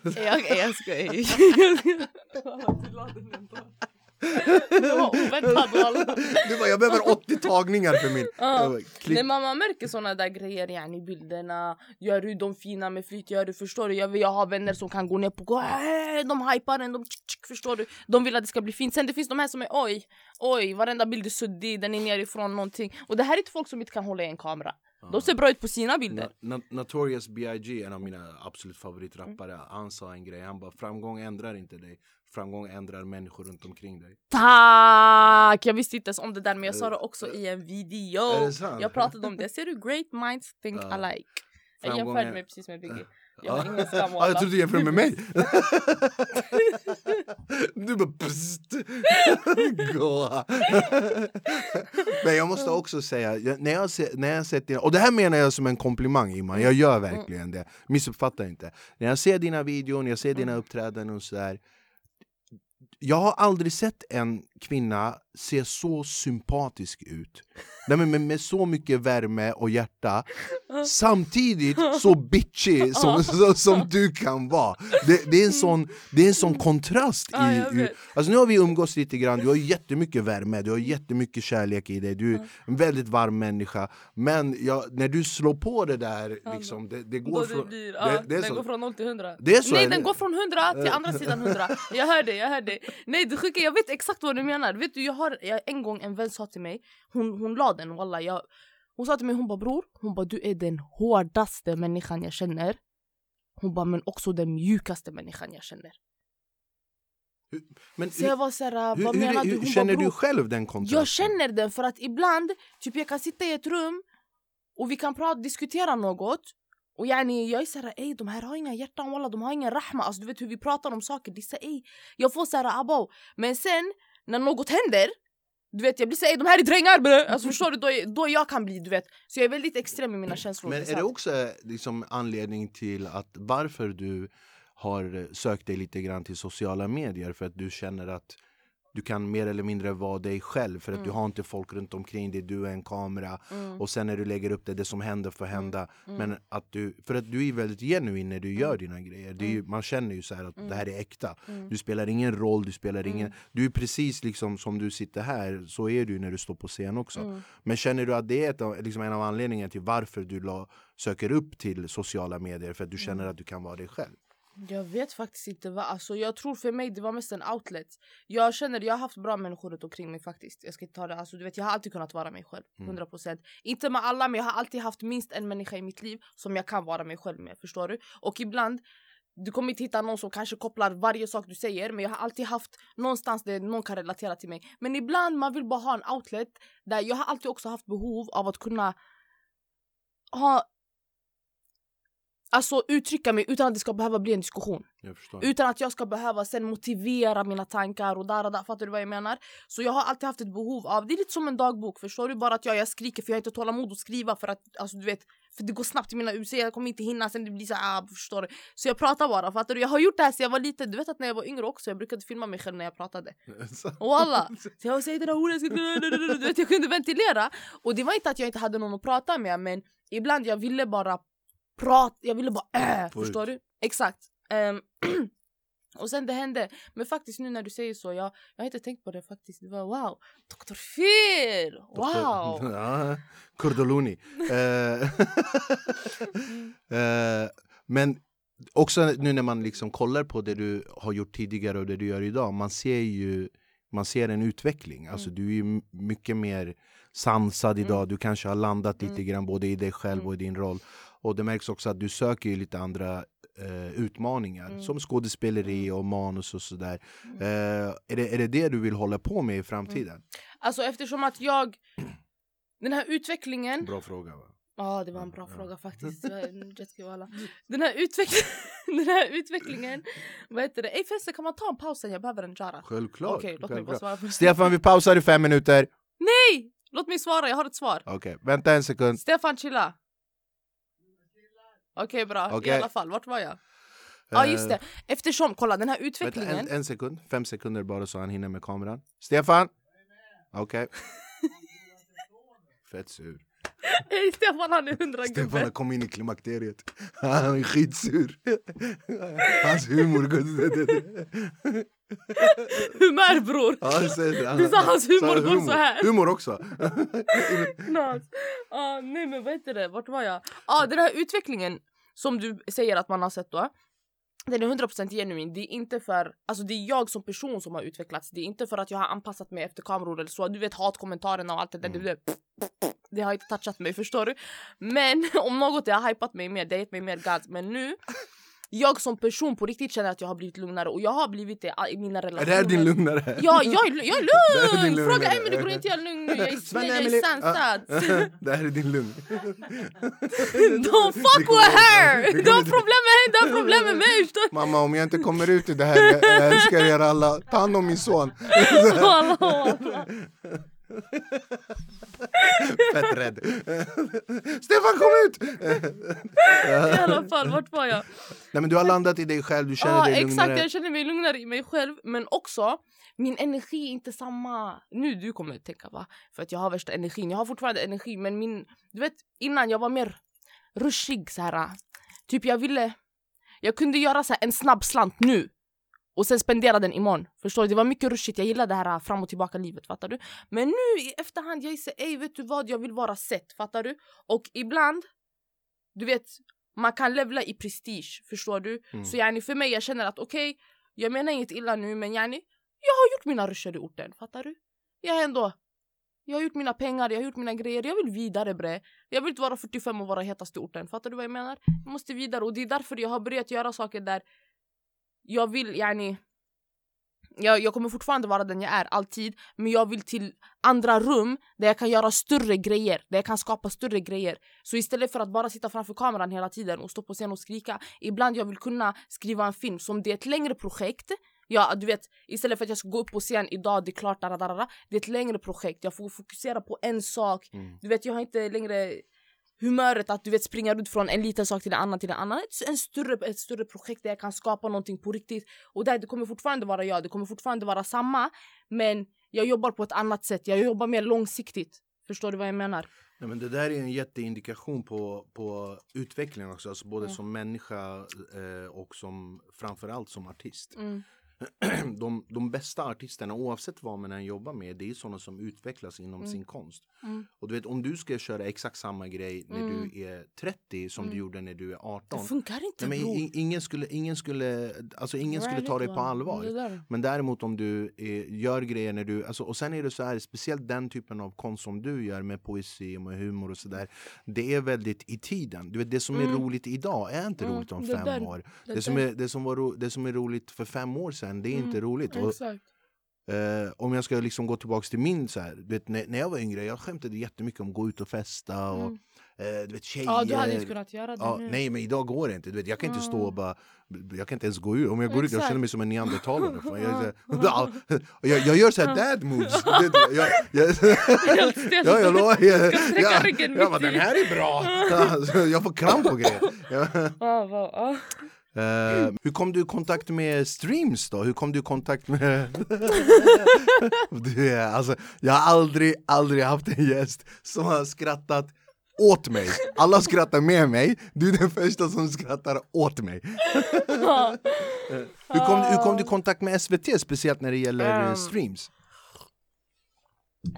Jag, jag, [laughs] [laughs] jag skojar. [laughs] Du bara, jag behöver 80 tagningar för min... Klick. Nej, man märker såna där grejer yani, bilderna. Gör du dem fina med flit? Gör du, förstår du? Jag, jag har vänner som kan gå ner på gå, äh, De hypar en, de tsk, tsk, förstår du? De vill att det ska bli fint. Sen det finns de här som är oj, oj, varenda bild är suddig, den är nerifrån någonting. Och det här är inte folk som inte kan hålla i en kamera. De ser bra ut på sina bilder. Na, na, Notorious B.I.G. en av mina absolut favoritrappare Han sa en grej, han bara framgång ändrar inte dig framgång ändrar människor runt omkring dig. Tack! Jag visste inte ens om det där men jag sa det också i en video. Jag pratade om det. Ser du? Great minds think Ja. alike. Jag Framgång jämförde mig precis med Biggie. Jag har ingen skam Ja, jag trodde du jämförde med mig. [laughs] du bara psst. Gå. Men jag måste också säga, jag- när jag, ser, när jag sett dina, och det här menar jag som en komplimang Iman, jag gör verkligen det. Missuppfatta inte. När jag ser dina videor, när jag ser dina uppträdanden och sådär. Jag har aldrig sett en kvinna se så sympatisk ut. Nej, men med, med så mycket värme och hjärta Samtidigt så bitchy [laughs] som, som, som du kan vara det, det, är en sån, det är en sån kontrast i, i. Alltså nu har vi umgås lite grann, du har jättemycket värme, du har jättemycket kärlek i dig Du är en väldigt varm människa Men jag, när du slår på det där, liksom, det, det går det från... blir, det- det den går från 0 till 100. Det är så, Nej den går från 100 till andra sidan 100. Jag hör dig, jag hör dig. Nej det sjuka, jag vet exakt vad du menar. Vet du, jag har jag, en gång en vän sa till mig, hon, hon la den walla. Jag, hon sa till mig, hon bara bror, hon bara du är den hårdaste människan jag känner. Hon bara men också den mjukaste människan jag känner. Men Så jag var såhär, hur, vad menar hur, du? Hon känner bara, du själv den kontrasten? Jag känner den för att ibland, typ jag kan sitta i ett rum och vi kan prata, diskutera något och yani, jag är såhär ey de här har inga hjärtan walla, de har ingen rahma alltså du vet hur vi pratar om saker, så, ey Jag får såhär abow, men sen när något händer du vet jag blir såhär de här är drängar bre! Alltså förstår du? Då, är- då jag kan bli du vet Så jag är väldigt extrem i mina känslor Men är det också liksom anledning till att varför du har sökt dig lite grann till sociala medier? För att du känner att du kan mer eller mindre vara dig själv för att du har inte folk runt omkring dig, du är en kamera Mm. och sen när du lägger upp det, det som händer får hända. Men att du, för att du är väldigt genuin när du gör dina grejer. Ju, man känner ju så att det här är äkta. Du spelar ingen roll, du spelar ingen... Du är precis liksom som du sitter här, så är du när du står på scen också. Men känner du att det är ett, liksom en av anledningarna till varför du la, söker upp till sociala medier? För att du känner att du kan vara dig själv? Jag vet faktiskt inte vad, alltså jag tror för mig det var mest en outlet. Jag känner, jag har haft bra människor runt omkring mig faktiskt. Jag ska ta det, alltså du vet jag har alltid kunnat vara mig själv, 100% Inte med alla men jag har alltid haft minst en människa i mitt liv som jag kan vara mig själv med, förstår du? Och ibland du kommer inte hitta någon som kanske kopplar varje sak du säger men jag har alltid haft någonstans där någon kan relatera till mig. Men ibland man vill bara ha en outlet där jag har alltid också haft behov av att kunna ha Alltså uttrycka mig utan att det ska behöva bli en diskussion utan att jag ska behöva sen motivera mina tankar och där och där, fattar du vad jag menar? Så jag har alltid haft ett behov av, det är lite som en dagbok förstår du? Bara att jag, jag skriker för jag har inte tålamod att skriva för att, alltså du vet, för det går snabbt i mina UC, jag kommer inte hinna sen det blir så ah, förstår du? Så jag pratar bara, fattar du? Jag har gjort det här sen jag var liten, du vet att när jag var yngre också, jag brukade filma mig själv när jag pratade. Walla! Så jag säger det där ordet, du vet, jag kunde ventilera. Och det var inte att jag inte hade någon att prata med men ibland jag ville bara prata, jag ville bara äh, förstår du? Exakt. Ehm, [clears throat] och sen det hände, men faktiskt nu när du säger så, jag, jag har inte tänkt på det faktiskt. Det var wow, Dr. Phil! Wow! [laughs] Ja, Kurdoloni. Eh, [laughs] eh, men också nu när man liksom kollar på det du har gjort tidigare och det du gör idag, man ser ju man ser en utveckling. Alltså, Du är mycket mer sansad idag, du kanske har landat lite grann både i dig själv och i din roll. Och det märks också att du söker ju lite andra eh, utmaningar som skådespeleri och manus och sådär. Eh, är, det, är det det du vill hålla på med i framtiden? Alltså eftersom att jag, den här utvecklingen Bra fråga va? Ja, det var en bra fråga [laughs] faktiskt. Den här, utveck- [laughs] den här utvecklingen, vad heter det? Ey förresten kan man ta en paus sen? Jag behöver en jara. Självklart. Okej, låt mig bara svara först. Stefan, vi pausar i fem minuter. Nej! Låt mig svara, jag har ett svar. Okej, vänta en sekund. Stefan chilla. Okej bra, i Okej. alla fall, vart var jag? Ja Eh, just det, eftersom, kolla den här Vänta, utvecklingen en, en sekund, fem sekunder bara så han hinner med kameran. Stefan! Okej. Fett sur. [laughs] Ey, Stefan han är hundra Stefan gubbe har kommit in i klimakteriet. [laughs] Han är skitsur. [laughs] Hans humor... Humör bror! Ja, han- Du sa hans humor så går så här. Humor också. Knas. Ah, nej men vad heter det, vart var jag? Ah, den här utvecklingen som du säger att man har sett då. Den är 100% genuin, det är inte för, alltså det är jag som person som har utvecklats Det är inte för att jag har anpassat mig efter kameror eller så, du vet hatkommentarerna och allt det där Mm. det, [laughs] det har inte touchat mig förstår du? Men [laughs] om något det har hypat mig mer, det har gett mig mer gads Men nu, jag som person på riktigt känner att jag har blivit lugnare och jag har blivit det i mina Är relationer. det här din lugnare? Ja, jag är, jag är [laughs] är lugn! lugn. Fråga Emelie, går [laughs] inte jag lugn nu? Jag är, jag är sansad. [laughs] Det här är din lugn. Don't fuck with her! Du har problem med henne, du har problem med mig! Mamma, om jag inte kommer ut ur det här, jag älskar er alla. Ta hand om min son. [laughs] Fett rädd. Stefan, kom ut! I alla fall, vart var jag? Nej men du har landat i dig själv, du känner Ja dig exakt, lugnare. jag känner mig lugnare i mig själv men också min energi är inte samma. Nu du kommer att tänka va? För att jag har värsta energin. Jag har fortfarande energi men min, du vet innan jag var mer rushig så här. Typ jag ville, jag kunde göra så en snabb slant nu och sen spendera den imorgon. Förstår du? Det var mycket rushigt, jag gillar det här fram och tillbaka livet, fattar du? Men nu i efterhand, jag säger ey vet du vad, jag vill vara sett, fattar du? Och ibland, du vet, man kan levla i prestige, förstår du? Mm. Så yani för mig, jag känner att okej, jag menar inget illa nu men yani, jag har gjort mina ruscher i orten, fattar du? Jag är ändå, jag har gjort mina pengar, jag har gjort mina grejer, jag vill vidare bre. Jag vill inte vara 45 och vara hetast i orten, fattar du vad jag menar? Jag måste vidare och det är därför jag har börjat göra saker där jag vill yani jag, jag kommer fortfarande vara den jag är, alltid. Men jag vill till andra rum där jag kan göra större grejer. Där jag kan skapa större grejer. Så istället för att bara sitta framför kameran hela tiden och stå på scen och skrika. Ibland jag vill kunna skriva en film som det är ett längre projekt. Ja, du vet, istället för att jag ska gå upp på scen idag, det är klart, dararara, det är ett längre projekt. Jag får fokusera på en sak. Mm. Du vet, jag har inte längre humöret att du vet springa ut från en liten sak till en annan till en annan. Ett, en större, ett större projekt där jag kan skapa någonting på riktigt. Och där, det kommer fortfarande vara jag, det kommer fortfarande vara samma. Men jag jobbar på ett annat sätt, jag jobbar mer långsiktigt. Förstår du vad jag menar? Nej, men det där är en jätteindikation på, på utvecklingen också, alltså både Mm. som människa eh, och som framförallt som artist. Mm. [clears throat] De, de bästa artisterna, oavsett vad man än jobbar med, det är sådana som utvecklas inom sin konst. Mm. Och du vet, om du ska köra exakt samma grej när Mm. du är 30 som du gjorde när du är 18. Det funkar inte Nej, men ingen skulle, ingen skulle, alltså ingen skulle ta dig på allvar. Men däremot om du eh, gör grejer när du, alltså, och sen är det så här, speciellt den typen av konst som du gör med poesi och med humor och sådär. Det är väldigt i tiden. Du vet, det som är Mm. roligt idag är inte Mm, roligt om fem år. det som, är, det, som var ro, det som är roligt för fem år sedan, det är inte Mm, roligt. Och, Exakt. eh, om jag ska liksom gå tillbaka till min, så här, vet, när, när jag var yngre, jag skämtade jättemycket om att gå ut och festa. Och, Mm. eh, du vet, tjejer. Ja, du hade inte kunnat göra det Ja, nu. nej men idag går det inte. Du vet, jag kan inte stå och bara jag kan inte ens gå ut. Om jag går ut jag Exakt. känner mig som en neandertalare. Jag, är Ja. så här- [laughs] Ja, jag, jag gör så här dad moves. [laughs] Det- Jag, jag, Helt stelt. ja, jag lovar. Jag, jag, jag, i. den här är bra. [laughs] Jag får kramp på grejer. Eh, hur kom du i kontakt med streams då? Hur kom du i kontakt med... [laughs] du alltså, jag har aldrig, aldrig haft en gäst som har skrattat åt mig. Alla skrattar med mig, du är den första som skrattar åt mig. [laughs] hur, kom, hur kom du i kontakt med SVT, speciellt när det gäller Ehm. streams?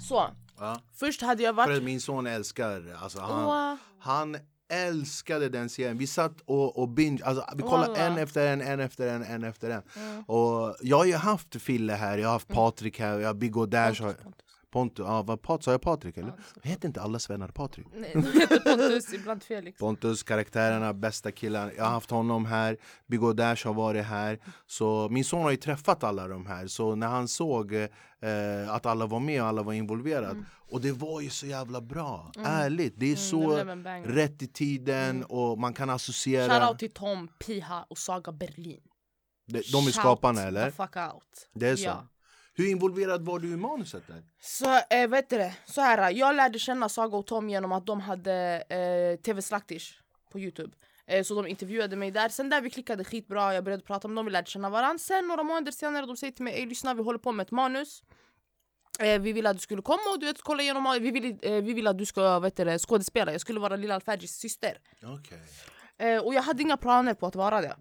Så, Ja. först hade jag För varit... att min son älskar, alltså han, Åh, Han älskade den serien. Vi satt och, och binge, alltså, vi kollade Wallah. en efter en, en efter en, en efter en. Mm. Och jag har ju haft Fille här, jag har haft Patrik här, jag har Big Dash. Pontus, Pontus. Pontus, ja, vad, Pat, sa jag Patrik eller? Det Heter inte alla svennar Patrik? Nej, de heter Pontus, ibland Felix. Pontus, karaktärerna, bästa killen. Jag har haft honom här, Big och Dash har varit här. Så min son har ju träffat alla de här. Så när han såg eh, att alla var med och alla var involverade. Mm. Och det var ju så jävla bra, ärligt. Det är Mm, så det rätt i tiden och man kan associera. Shoutout till Tom, Piha och Saga Berlin. De, de är Shout skaparna the eller? fuck out. Det är så? Ja. Hur involverad var du i manuset där? Så äh, vet du det, så här, jag lärde känna Saga och Tom genom att de hade eh, TV Slaktish på Youtube. Eh, så de intervjuade mig där, sen där vi klickade skitbra, jag började prata med dem, vi lärde känna varandra. Sen några månader senare de säger till mig, lyssna vi håller på med ett manus. Eh, vi ville att du skulle komma och du vet, kolla igenom vi ville, eh, vi ville att du ska vet du, skådespela, jag skulle vara Lilla Alfadjis syster. Eh, och jag hade inga planer på att vara det.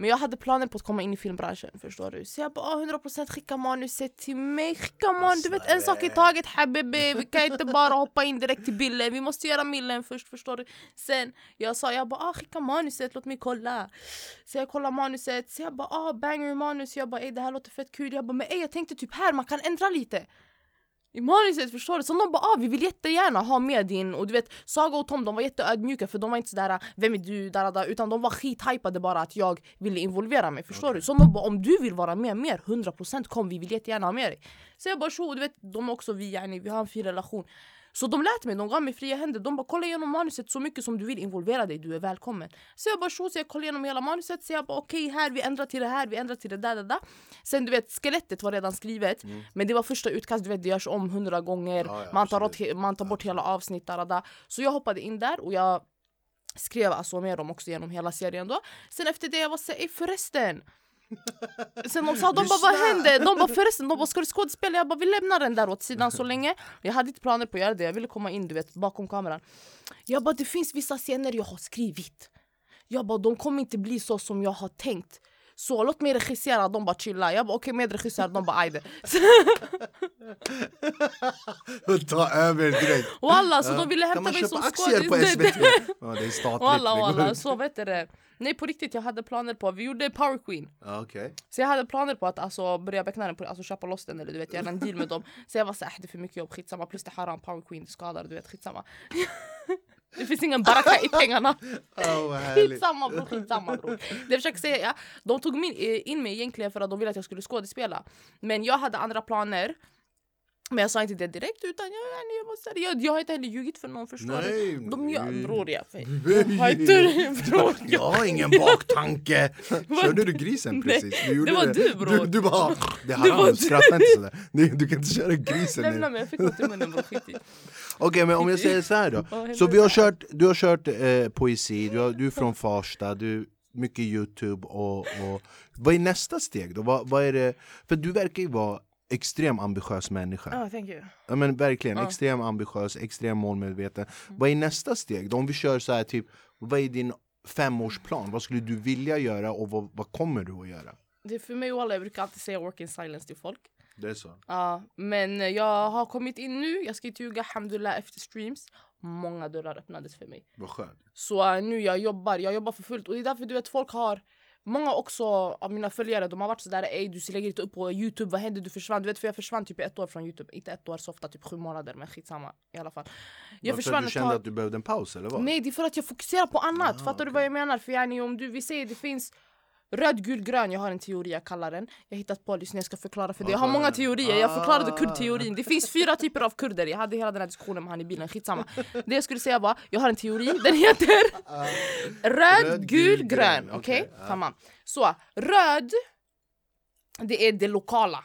Men jag hade planer på att komma in i filmbranschen, förstår du? Så jag bara ah, 100% skicka manuset till mig, skicka manus, du vet en sak i taget habibi, vi kan inte bara hoppa in direkt till bilden, vi måste göra millen först, förstår du? Sen jag sa, jag bara ah, skicka manuset, låt mig kolla. Så jag kollar manuset, så jag bara ah, banger manus, jag bara ey det här låter fett kul, jag bara men ey jag tänkte typ här man kan ändra lite. I manuset förstår du? Så de bara ah, vi vill jättegärna ha med din och du vet Saga och Tom de var jätteödmjuka för de var inte sådär vem är du? Där, där, utan de var skithypade bara att jag ville involvera mig förstår du? Så de bara om du vill vara med mer 100% kom vi vill jättegärna ha med dig. Så jag bara tjo, du vet de är också vi yani, vi har en fin relation. Så de lät mig, de gav mig fria händer. De bara kolla igenom manuset så mycket som du vill involvera dig, du är välkommen. Så jag bara så jag kollade igenom hela manuset. Så jag bara okej okay, här, vi ändrar till det här, vi ändrar till det där, där, där. Sen du vet, skelettet var redan skrivet. Mm. Men det var första utkast, du vet det görs om hundra gånger. Ja, ja, man, tar åt, man tar bort hela avsnitt, där, där. Så jag hoppade in där och jag skrev alltså med dem också genom hela serien då. Sen efter det jag var såhär, förresten Sen de sa, de bara vad hände? De bara förresten, de bara ska du skådespela? Jag bara vi lämnar den där åt sidan så länge Jag hade inte planer på att göra det, jag ville komma in du vet bakom kameran Jag bara det finns vissa scener jag har skrivit Jag bara de kommer inte bli så som jag har tänkt så låt mig regissera, de bara chilla. Jag bara okej okay, medregissör, de bara ajde. [laughs] Ta över direkt. Walla, så de ville hämta mig som skådis. Kan man köpa aktier på SVT? [laughs] ja, det är statligt. Walla, walla, så vet du det. Nej på riktigt, jag hade planer på, vi gjorde Power Queen. Okay. Så jag hade planer på att alltså, börja beckna den, på, alltså köpa loss den eller du vet göra en deal med dem. Så jag var såhär, det är för mycket jobb, skitsamma. Plus det haram, Power Queen, det skadar, du vet skitsamma. [laughs] Det finns ingen baraka i pengarna. [laughs] Oh, skitsamma bror, skitsamma bror. Det jag försöker säga, ja, de tog in mig egentligen för att de ville att jag skulle skådespela. Men jag hade andra planer. Men jag sa inte det direkt utan jag, jag, måste, jag, jag har inte heller ljugit för någon förstår Nej? De, jag, bror jag, jag har inte [laughs] bror. Jag har ingen baktanke. [laughs] Körde du grisen precis? Du det var det. du bror. Du, du bara, det här det skratta inte sådär. Du, du kan inte köra grisen. Lämna mig, jag fick något i munnen bror. [laughs] Okej men om jag säger så här då. Så vi har kört, du har kört eh, poesi, du, har, du är från Farsta, du mycket Youtube och, och vad är nästa steg då? Vad, vad är det? För du verkar ju vara extrem ambitiös människa. Oh, thank you. Ja, men verkligen, oh. extrem ambitiös, extrem målmedveten. Mm. Vad är nästa steg? Då? Om vi kör så här, typ, vad är din femårsplan? Vad skulle du vilja göra och vad, vad kommer du att göra? Det är för mig och alla, jag brukar alltid säga work in silence till folk. Det är så? Ja, men jag har kommit in nu, jag ska inte ljuga, alhamdulillah efter streams. Många dörrar öppnades för mig. Vad skönt. Så uh, nu jag jobbar, jag jobbar för fullt och det är därför du vet folk har Många också av mina följare de har varit sådär ey du lägger inte upp på youtube, vad hände? Du försvann. Du vet för jag försvann typ ett år från youtube. Inte ett år så ofta, typ sju månader men skitsamma i alla fall. Jag Varför försvann du kände att du behövde en paus eller vad? Nej det är för att jag fokuserar på annat. Ah, Fattar okay. du vad jag menar? För yani, om du, vi säger det finns Röd, gul, grön, jag har en teori jag kallar den. Jag har hittat på lyssna, jag ska förklara för dig. Jag har många teorier, jag förklarade kurdteorin. Det finns fyra typer av kurder, jag hade hela den här diskussionen med han i bilen, skitsamma. Det jag skulle säga var, jag har en teori, den heter Röd, gul, grön. Okej? Okay? Tamam. Så, röd, det är det lokala.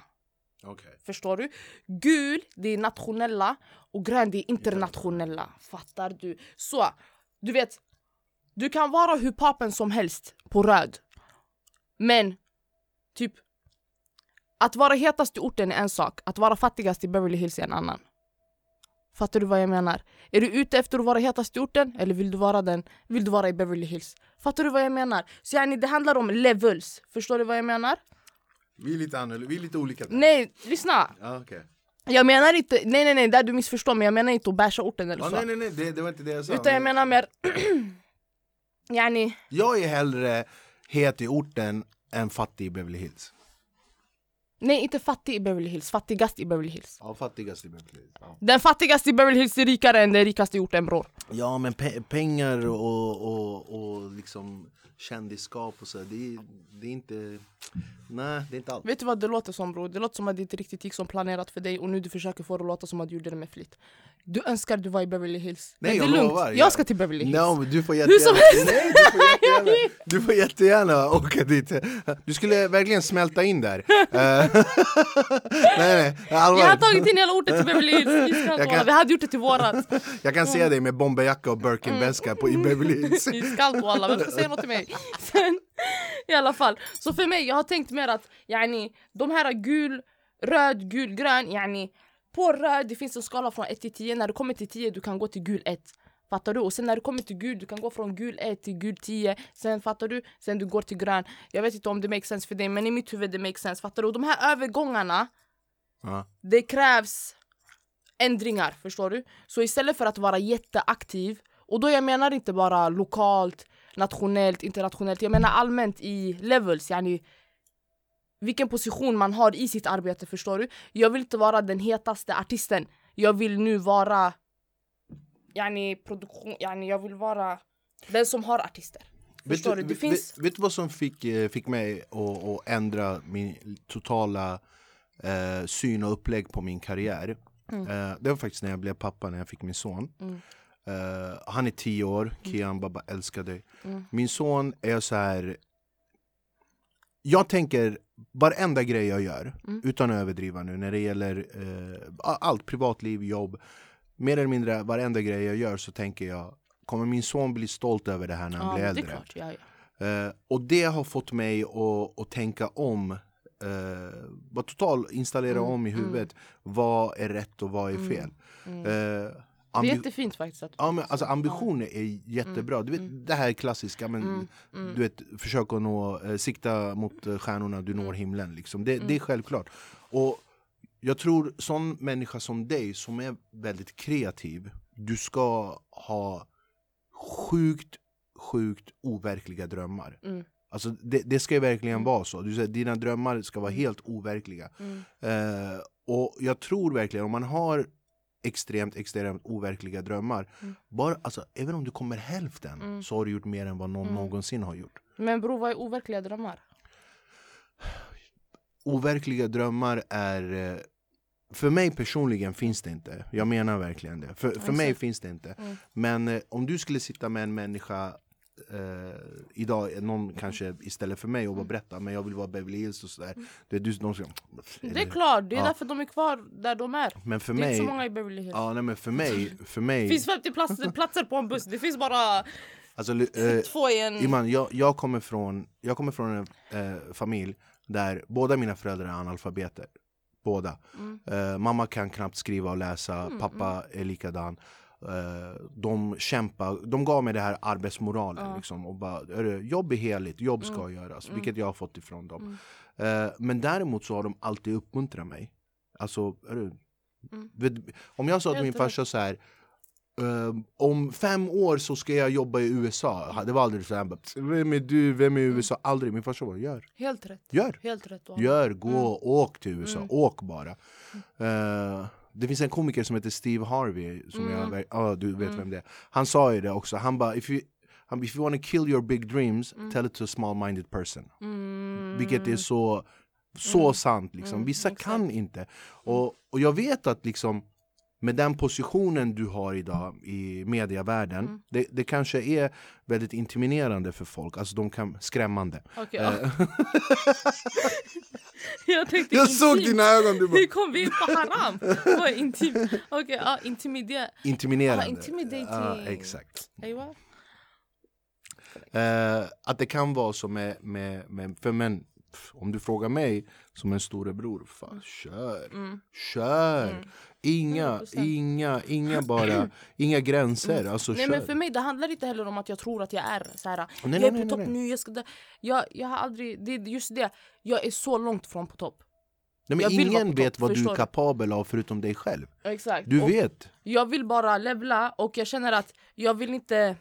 Okay. Förstår du? Gul, det är nationella och grön, det är internationella. Fattar du? Så, du vet, du kan vara hur papen som helst på röd. Men, typ, att vara hetast i orten är en sak, att vara fattigast i Beverly Hills är en annan. Fattar du vad jag menar? Är du ute efter att vara hetast i orten eller vill du vara den? Vill du vara i Beverly Hills? Fattar du vad jag menar? Så yani, det handlar om levels. Förstår du vad jag menar? Vi är lite, annorlunda, vi är lite olika. Där. Nej, lyssna! Ah, okay. Jag menar inte, nej nej nej, där du missförstår mig, jag menar inte att basha orten eller ah, så. Nej nej nej, det, det var inte det jag sa. Utan jag menar mer, [clears throat] yani... Jag är hellre het i orten än fattig i Beverly Hills. Nej, inte fattig i Beverly Hills, fattigast i Beverly Hills. Ja, fattigast i Beverly Hills. Ja. Den fattigaste i Beverly Hills är rikare än den rikaste i orten bror. Ja, men pe pengar och, och, och liksom kändisskap och så, det, det är inte... Nej, det är inte allt. Vet du vad det låter som bror? Det låter som att det inte riktigt gick som planerat för dig och nu du försöker få det att låta som att du gjorde det med flit. Du önskar du var i Beverly Hills. Nej, men det är lugnt, jag, jag ska till Beverly Hills. No, du får [laughs] jättegärna, som helst. Nej, du, får jättegärna, du får jättegärna åka dit. Du skulle verkligen smälta in där. [laughs] Eh, [laughs] nej, nej, allvar. Jag har tagit in hela orten till Beverly Hills. Kan, Vi hade gjort det till vårat. Jag kan se dig med bomberjacka och Birkin-väska mm. på i Beverly Hills. Iskallt walla, vem ska säga något till mig? [laughs] Sen, I alla fall, så för mig, jag har tänkt mer att yani, de här gul, röd, gul, grön, yani, på röd det finns en skala från 1 till 10, när du kommer till 10 du kan gå till gul 1 Fattar du? Och sen när du kommer till gul, du kan gå från gul 1 till gul 10 Sen fattar du? Sen du går till grön Jag vet inte om det makes sense för dig men i mitt huvud det makes sense Fattar du? Och de här övergångarna ja. Det krävs ändringar, förstår du? Så istället för att vara jätteaktiv Och då jag menar inte bara lokalt, nationellt, internationellt Jag menar allmänt i levels yani, vilken position man har i sitt arbete förstår du. Jag vill inte vara den hetaste artisten. Jag vill nu vara yani, produktion, yani, jag vill vara den som har artister. Förstår vet, du? Det vet, finns... vet, vet du vad som fick, eh, fick mig att, att ändra min totala eh, syn och upplägg på min karriär? Mm. Eh, det var faktiskt när jag blev pappa, när jag fick min son. Mm. Eh, han är tio år, Kian Baba älskar dig. Mm. Min son är så här. Jag tänker varenda grej jag gör, Mm. utan att överdriva nu, när det gäller eh, allt, privatliv, jobb. Mer eller mindre varenda grej jag gör så tänker jag, kommer min son bli stolt över det här när han Ja, blir äldre? klart. Ja, ja. Eh, och det har fått mig att, att tänka om, bara totalt installera Mm, om i huvudet. Vad är rätt och vad är Mm, fel? mm. Eh, Det är jättefint faktiskt. Att... Ja, men alltså ambitioner är jättebra. Du vet mm. det här klassiska, men Mm, mm. du vet, försök att nå, eh, sikta mot eh, stjärnorna, du når Mm. himlen. Liksom. Det, Mm. det är självklart. Och jag tror sån människa som dig, som är väldigt kreativ, du ska ha sjukt, sjukt overkliga drömmar. Mm. Alltså det, det ska verkligen Mm. vara så. Du säger, dina drömmar ska vara Mm. helt overkliga. Mm. Eh, och jag tror verkligen, om man har extremt, extremt overkliga drömmar, Mm. bara, alltså, även om du kommer hälften Mm. så har du gjort mer än vad någon Mm. någonsin har gjort. Men bror, vad är overkliga drömmar? Overkliga drömmar är eh, för mig personligen finns det inte. Jag menar verkligen det. För, för mig finns det inte. Mm. Men eh, om du skulle sitta med en människa eh, idag, någon kanske istället för mig och bara Mm. berätta men jag vill vara Beverly Hills och sådär. Det är du, de ska, Det är klart, det är Ja. därför de är kvar där de är. Men för Det är inte mig, så många i Beverly Hills. ja, nej, men för mig, för Det mig finns 50 platser, platser på en buss, det finns bara alltså, eh, två i en... Iman, jag, jag, kommer från, jag kommer från en eh, familj där båda mina föräldrar är analfabeter. Båda. Mm. Eh, mamma kan knappt skriva och läsa, Mm, pappa är likadan. Eh, de kämpar, de gav mig det här arbetsmoralen. Ja. Liksom, och bara, "Hörru, jobb är heligt, jobb ska Mm. göras. Mm. Vilket jag har fått ifrån dem. Mm. Eh, men däremot så har de alltid uppmuntrat mig. Alltså, Mm. om jag sa till min farsa så här Ehm, om fem år så ska jag jobba i USA. Det var aldrig så här, vem är du, vem är Mm. USA? Aldrig. Min farsa bara, gör, Helt rätt. gör, Helt rätt. Gör, gå, Mm. åk till USA, Mm. åk bara. Eh, det finns en komiker som heter Steve Harvey, som Mm. jag, ja du vet Mm. vem det är. Han sa ju det också, han bara, if you, if you want to kill your big dreams, Mm. tell it to a small-minded person. Mm. Vilket är så, så Mm. sant. Liksom. Mm, Vissa exakt. kan inte. Och, och jag vet att liksom, med den positionen du har idag i medievärlden, Mm. det, det kanske är väldigt intimiderande för folk. Alltså de kan, skrämmande. Okej, Eh, ja. [laughs] [laughs] [laughs] jag tänkte jag såg dina ögon, du bara, [laughs] Hur kom vi in på haram? Vad är intim? Okej, ja, intimider... intimiderande. Ah, intimidating. Ja, exakt. Eh, att det kan vara så med, med, med för män, om du frågar mig som en storebror, fan kör, Mm. kör! Mm. Inga, 100%. inga, inga bara, [clears throat] inga gränser, alltså Nej kör! men för mig det handlar inte heller om att jag tror att jag är så här. nej, jag är nej, på topp nu, jag ska. Jag, jag har aldrig, det är just det. Jag är så långt från på topp. Nej, Jag men vara ingen vet topp, vad du förstår är du? kapabel av förutom dig själv. Exakt. Du Och vet. Jag vill bara levla och jag känner att jag vill inte...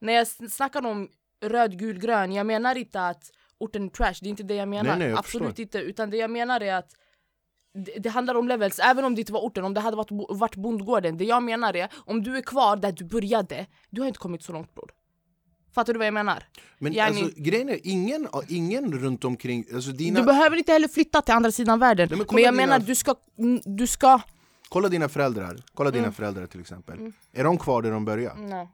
När jag sn- snackar om röd, gul, grön, jag menar inte att orten är trash, det är inte det jag menar. Nej, nej, jag Absolut förstår. inte. Utan det jag menar är att det, det handlar om levels, även om det inte var orten, om det hade varit, varit bondgården. Det jag menar är, om du är kvar där du började, du har inte kommit så långt bror. Fattar du vad jag menar? Men Yani- alltså, grejen är, ingen, ingen runt omkring, alltså dina, Du behöver inte heller flytta till andra sidan världen. Nej, men men, jag dina- menar, du ska, du ska... kolla dina föräldrar, kolla dina Mm. föräldrar till exempel. Mm. Är de kvar där de började? Nej.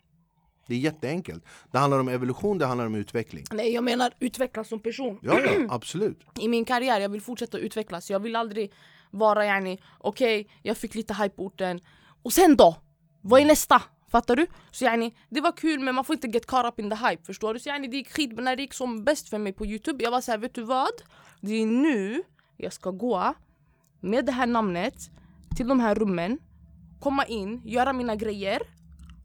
Det är jätteenkelt. Det handlar om evolution, det handlar om utveckling. Nej, jag menar utvecklas som person. Ja, ja absolut. [clears throat] i min karriär, jag vill fortsätta utvecklas. Jag vill aldrig vara yani, okej, jag fick lite hype på orten. Och sen då? Vad är nästa? Fattar du? Så yani, det var kul men man får inte get caught up in the hype, förstår du? Så yani, det gick skit, men när det gick som bäst för mig på youtube, jag var såhär, vet du vad? Det är nu jag ska gå med det här namnet till de här rummen, komma in, göra mina grejer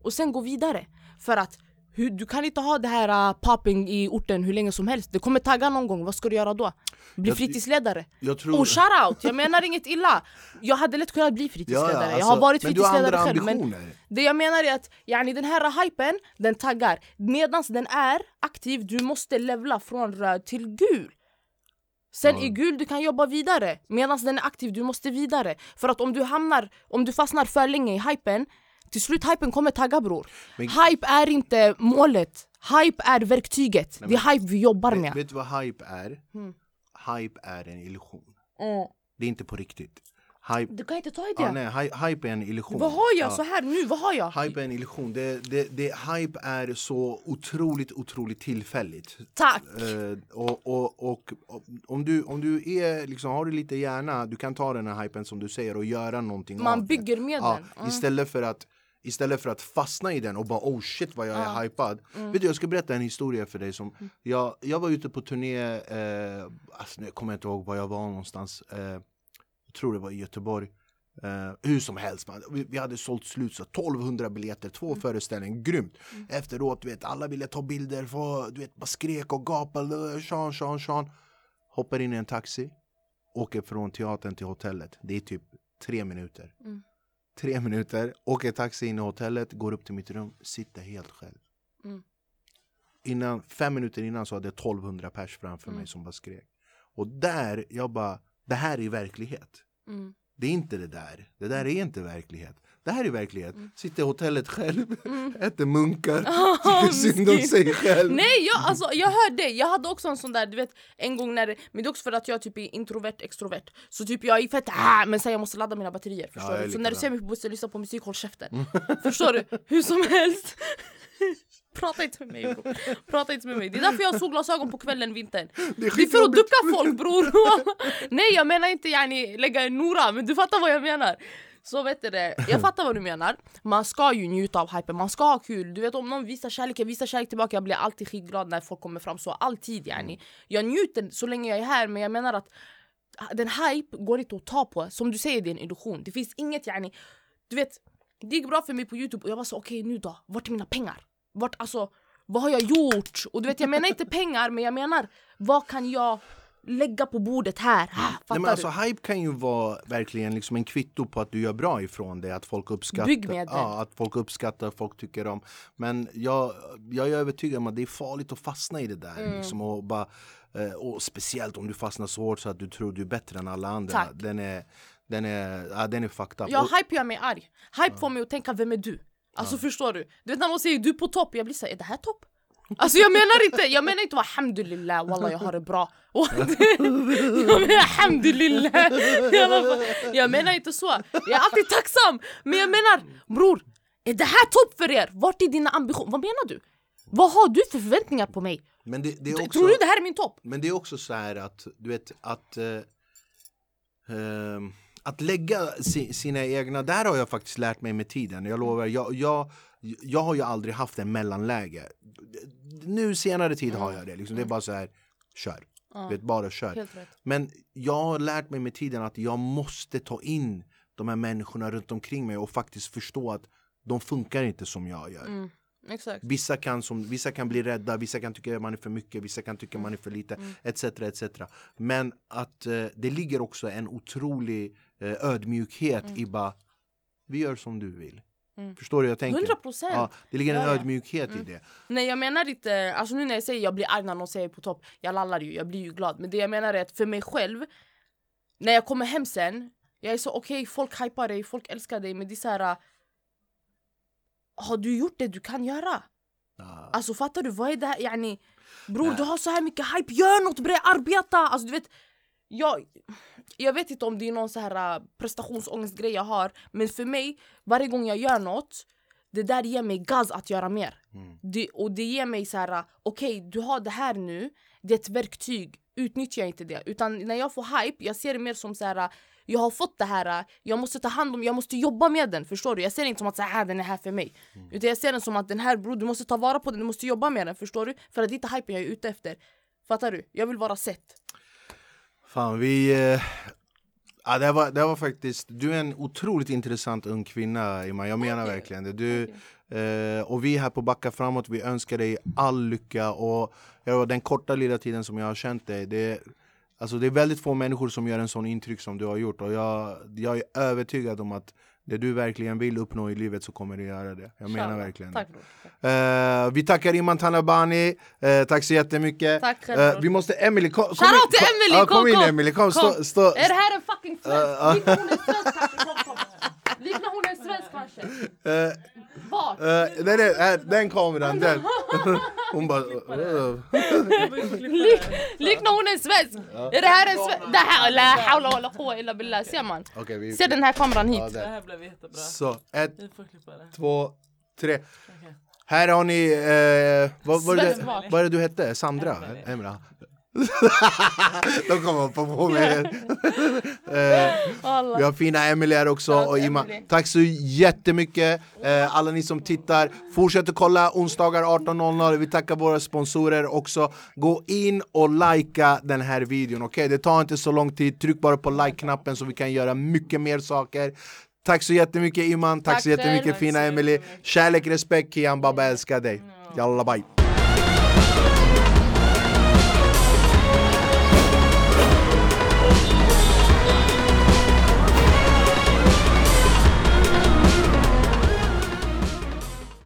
och sen gå vidare. För att du kan inte ha det här uh, popping i orten hur länge som helst. Det kommer tagga någon gång, vad ska du göra då? Bli Jag- fritidsledare? Jag tror... Och shoutout! Jag menar inget illa. Jag hade lätt kunnat bli fritidsledare. jag alltså, har varit men du har fritidsledare själv. Men det jag menar är att yani, den här hypen, den taggar. Medan den är aktiv, du måste levla från röd till gul. Sen Ja. i gul du kan jobba vidare medan den är aktiv, du måste vidare. För att om du hamnar, om du fastnar för länge i hypen, till slut hypen kommer tagga bror. Men- Hype är inte målet, hype är verktyget. Nej, det är hype vi jobbar med. vet du vad hype är? Mm. Hype är en illusion. Mm. Det är inte på riktigt. Hype, Du kan inte ta i det. ja, nej, hy- hype är en illusion. vad har jag Ja. så här nu? Vad har jag? Hype är en illusion. Det, det, det, hype är så otroligt, otroligt tillfälligt. Tack! Eh, och, och, och, och om du, om du är, liksom, har du lite hjärna, du kan ta den här hypen som du säger och göra någonting av Man det. bygger med Ja, den. Mm. istället, för att, istället för att fastna i den och bara oh shit vad jag är Ja. hypad. Mm. Vet du, jag ska berätta en historia för dig. Som, jag, jag var ute på turné, eh, alltså, nu kommer jag inte ihåg var jag var någonstans. Eh, jag tror det var i Göteborg. Eh, hur som helst, man. Vi, vi hade sålt slut så 1200 biljetter, två Mm. föreställningar, grymt. Efteråt, du vet, alla ville ta bilder, få, du vet, bara skrek och gapade, Sean, Sean, Sean. Hoppar in i en taxi, åker från teatern till hotellet. Det är typ tre minuter. Mm. Tre minuter, åker taxi in i hotellet, går upp till mitt rum, sitter helt själv. Mm. Innan, fem minuter innan så hade jag 1200 pers framför mig Mm. som bara skrek. Och där, jag bara, det här är verklighet. Mm. Det är inte det där. Det där är inte verklighet. Det här är verklighet. Sitter i hotellet själv, [laughs] Mm. äter munkar, [laughs] Ah, [laughs] tycker synd om sig själv. Nej jag, alltså, jag hör det, jag hade också en sån där du vet en gång när, men det är också för att jag typ är introvert extrovert. Så typ jag är fett ah, men sen jag måste ladda mina batterier förstår är du? Så när du ser mig på bussen lyssna på musik, håll käften. Förstår du? Hur som helst. Prata inte med mig bror, prata inte med mig. Det är därför jag har solglasögon på kvällen vintern. Det är för att ducka folk bror. Nej jag menar inte yani, lägga en nora men du fattar vad jag menar så vet du det, jag [clears throat] fattar vad du menar. Man ska ju njuta av hypen, man ska ha kul. Du vet om någon visar kärlek, jag visar kärlek tillbaka Jag blir alltid skitglad när folk kommer fram så, alltid yani. Jag njuter så länge jag är här men jag menar att Den hype går inte att ta på, som du säger det är en illusion. Det finns inget yani. Du vet, det gick bra för mig på youtube och jag var så okej nu då, vart är mina pengar? Vart alltså, vad har jag gjort? Och du vet jag menar inte [laughs] pengar men jag menar Vad kan jag lägga på bordet här? Ah, fattar Nej, men du? alltså, hype kan ju vara verkligen liksom en kvitto på att du gör bra ifrån det, att folk uppskattar, Bygg med det. ja, att folk uppskattar, folk tycker om. Men jag, jag är övertygad om att det är farligt att fastna i det där. Mm. Liksom, och, bara, eh, och speciellt om du fastnar så hårt så att du tror du är bättre än alla andra. Tack. Den är, den är, ja, den är fucked up. Ja, hype gör mig arg. Hype får mig att tänka, vem är du? Alltså förstår du? Du vet när någon säger du är på topp, jag blir såhär, är det här topp? Alltså jag menar inte, jag menar inte alhamdulillah, wallah jag har det bra. [laughs] Jag menar alhamdulillah. [laughs] Jag menar inte så, jag är alltid tacksam. Men jag menar bror, är det här topp för er? Vart är dina ambitioner? Vad menar du? Vad har du för förväntningar på mig? men det, det är också, Tror du det här är min topp? Men det är också så här att, du vet, att eh, ehm, att lägga si, sina egna, där har jag faktiskt lärt mig med tiden. Jag lovar, jag, jag, jag har ju aldrig haft en mellanläge. Nu senare tid har jag det, liksom. det är bara så här, kör. Ja. Vet, bara kör. Men jag har lärt mig med tiden att jag måste ta in de här människorna runt omkring mig och faktiskt förstå att de funkar inte som jag gör. Mm, exakt. Vissa kan, som, vissa kan bli rädda, vissa kan tycka att man är för mycket, vissa kan tycka att man är för lite, Mm. etc. etc. Men att eh, det ligger också en otrolig eh, ödmjukhet i bara, vi gör som du vill. Mm. Förstår du jag tänker? 100 procent. Ja, det ligger en Ja, ödmjukhet i det. Nej jag menar inte, alltså nu när jag säger jag blir arg när någon säger på topp, jag lallar ju, jag blir ju glad. Men det jag menar är att för mig själv, när jag kommer hem sen, jag är så okej folk hypar dig, folk älskar dig men det är så här. Har du gjort det du kan göra? Ja. Alltså fattar du, vad är det här? Yani, bror Nej. du har så här mycket hype, gör något bre, arbeta! Alltså du vet, jag, jag vet inte om det är någon så här äh, prestationsångestgrej jag har Men för mig, varje gång jag gör något Det där ger mig gaz att göra mer Mm. det, Och det ger mig så här: äh, okej du har det här nu Det är ett verktyg, utnyttja inte det Utan när jag får hype, jag ser det mer som så här. äh, jag har fått det här, jag måste ta hand om, jag måste jobba med den Förstår du? Jag ser det inte som att så här, den är här för mig Utan jag ser den som att den här bror, du måste ta vara på den, du måste jobba med den Förstår du? För att det är inte hypen jag är ute efter Fattar du? Jag vill vara sett Fan, vi... Eh, ja, det, var, det var faktiskt... Du är en otroligt intressant ung kvinna, Iman. Jag menar verkligen det. Du, eh, och vi här på Backa Framåt, vi önskar dig all lycka. Och ja, den korta lilla tiden som jag har känt dig, det, alltså, det är väldigt få människor som gör en sån intryck som du har gjort. Och jag, jag är övertygad om att det du verkligen vill uppnå i livet så kommer du göra det. Jag menar verkligen Tack. Eh, vi tackar Iman Tanabani, uh, tack så jättemycket. Tack bror. vi måste, Emily kom, kom, Shoutout till Emily, kom, kom in. Emily, kom, Kom. stå, stå. Är det här en fucking svensk? Uh, uh. Liknar hon en svensk kanske? Kom, kom. Liknar hon en svensk kanske? Eh, Vart? eh, nej, nej, här, den kameran, den. [laughs] Hon bara... uh. Lik, liknar hon en svensk? Är det här en svensk? Det här, la hawla wala quwwa illa billah. Ser man? Okej, vi... Se den här kameran Ja, hit. Det där. här blev jättebra. Så, ett, det. två, tre. Här har ni, eh, vad, vad, det, mat. vad är det du hette? Sandra? Emra? [laughs] De kommer på på mig. [laughs] Eh, vi har fina Emily här också och Ima. Tack så jättemycket eh, alla ni som tittar. Fortsätt att kolla onsdagar 18.00. Vi tackar våra sponsorer också. Gå in och likea den här videon, okej? Det tar inte så lång tid. Tryck bara på like-knappen så vi kan göra mycket mer saker. Tack så jättemycket Iman, tack, Tack så jättemycket fina Emily. Kärlek, respekt, Kian Baba älskar dig. Jalla bye.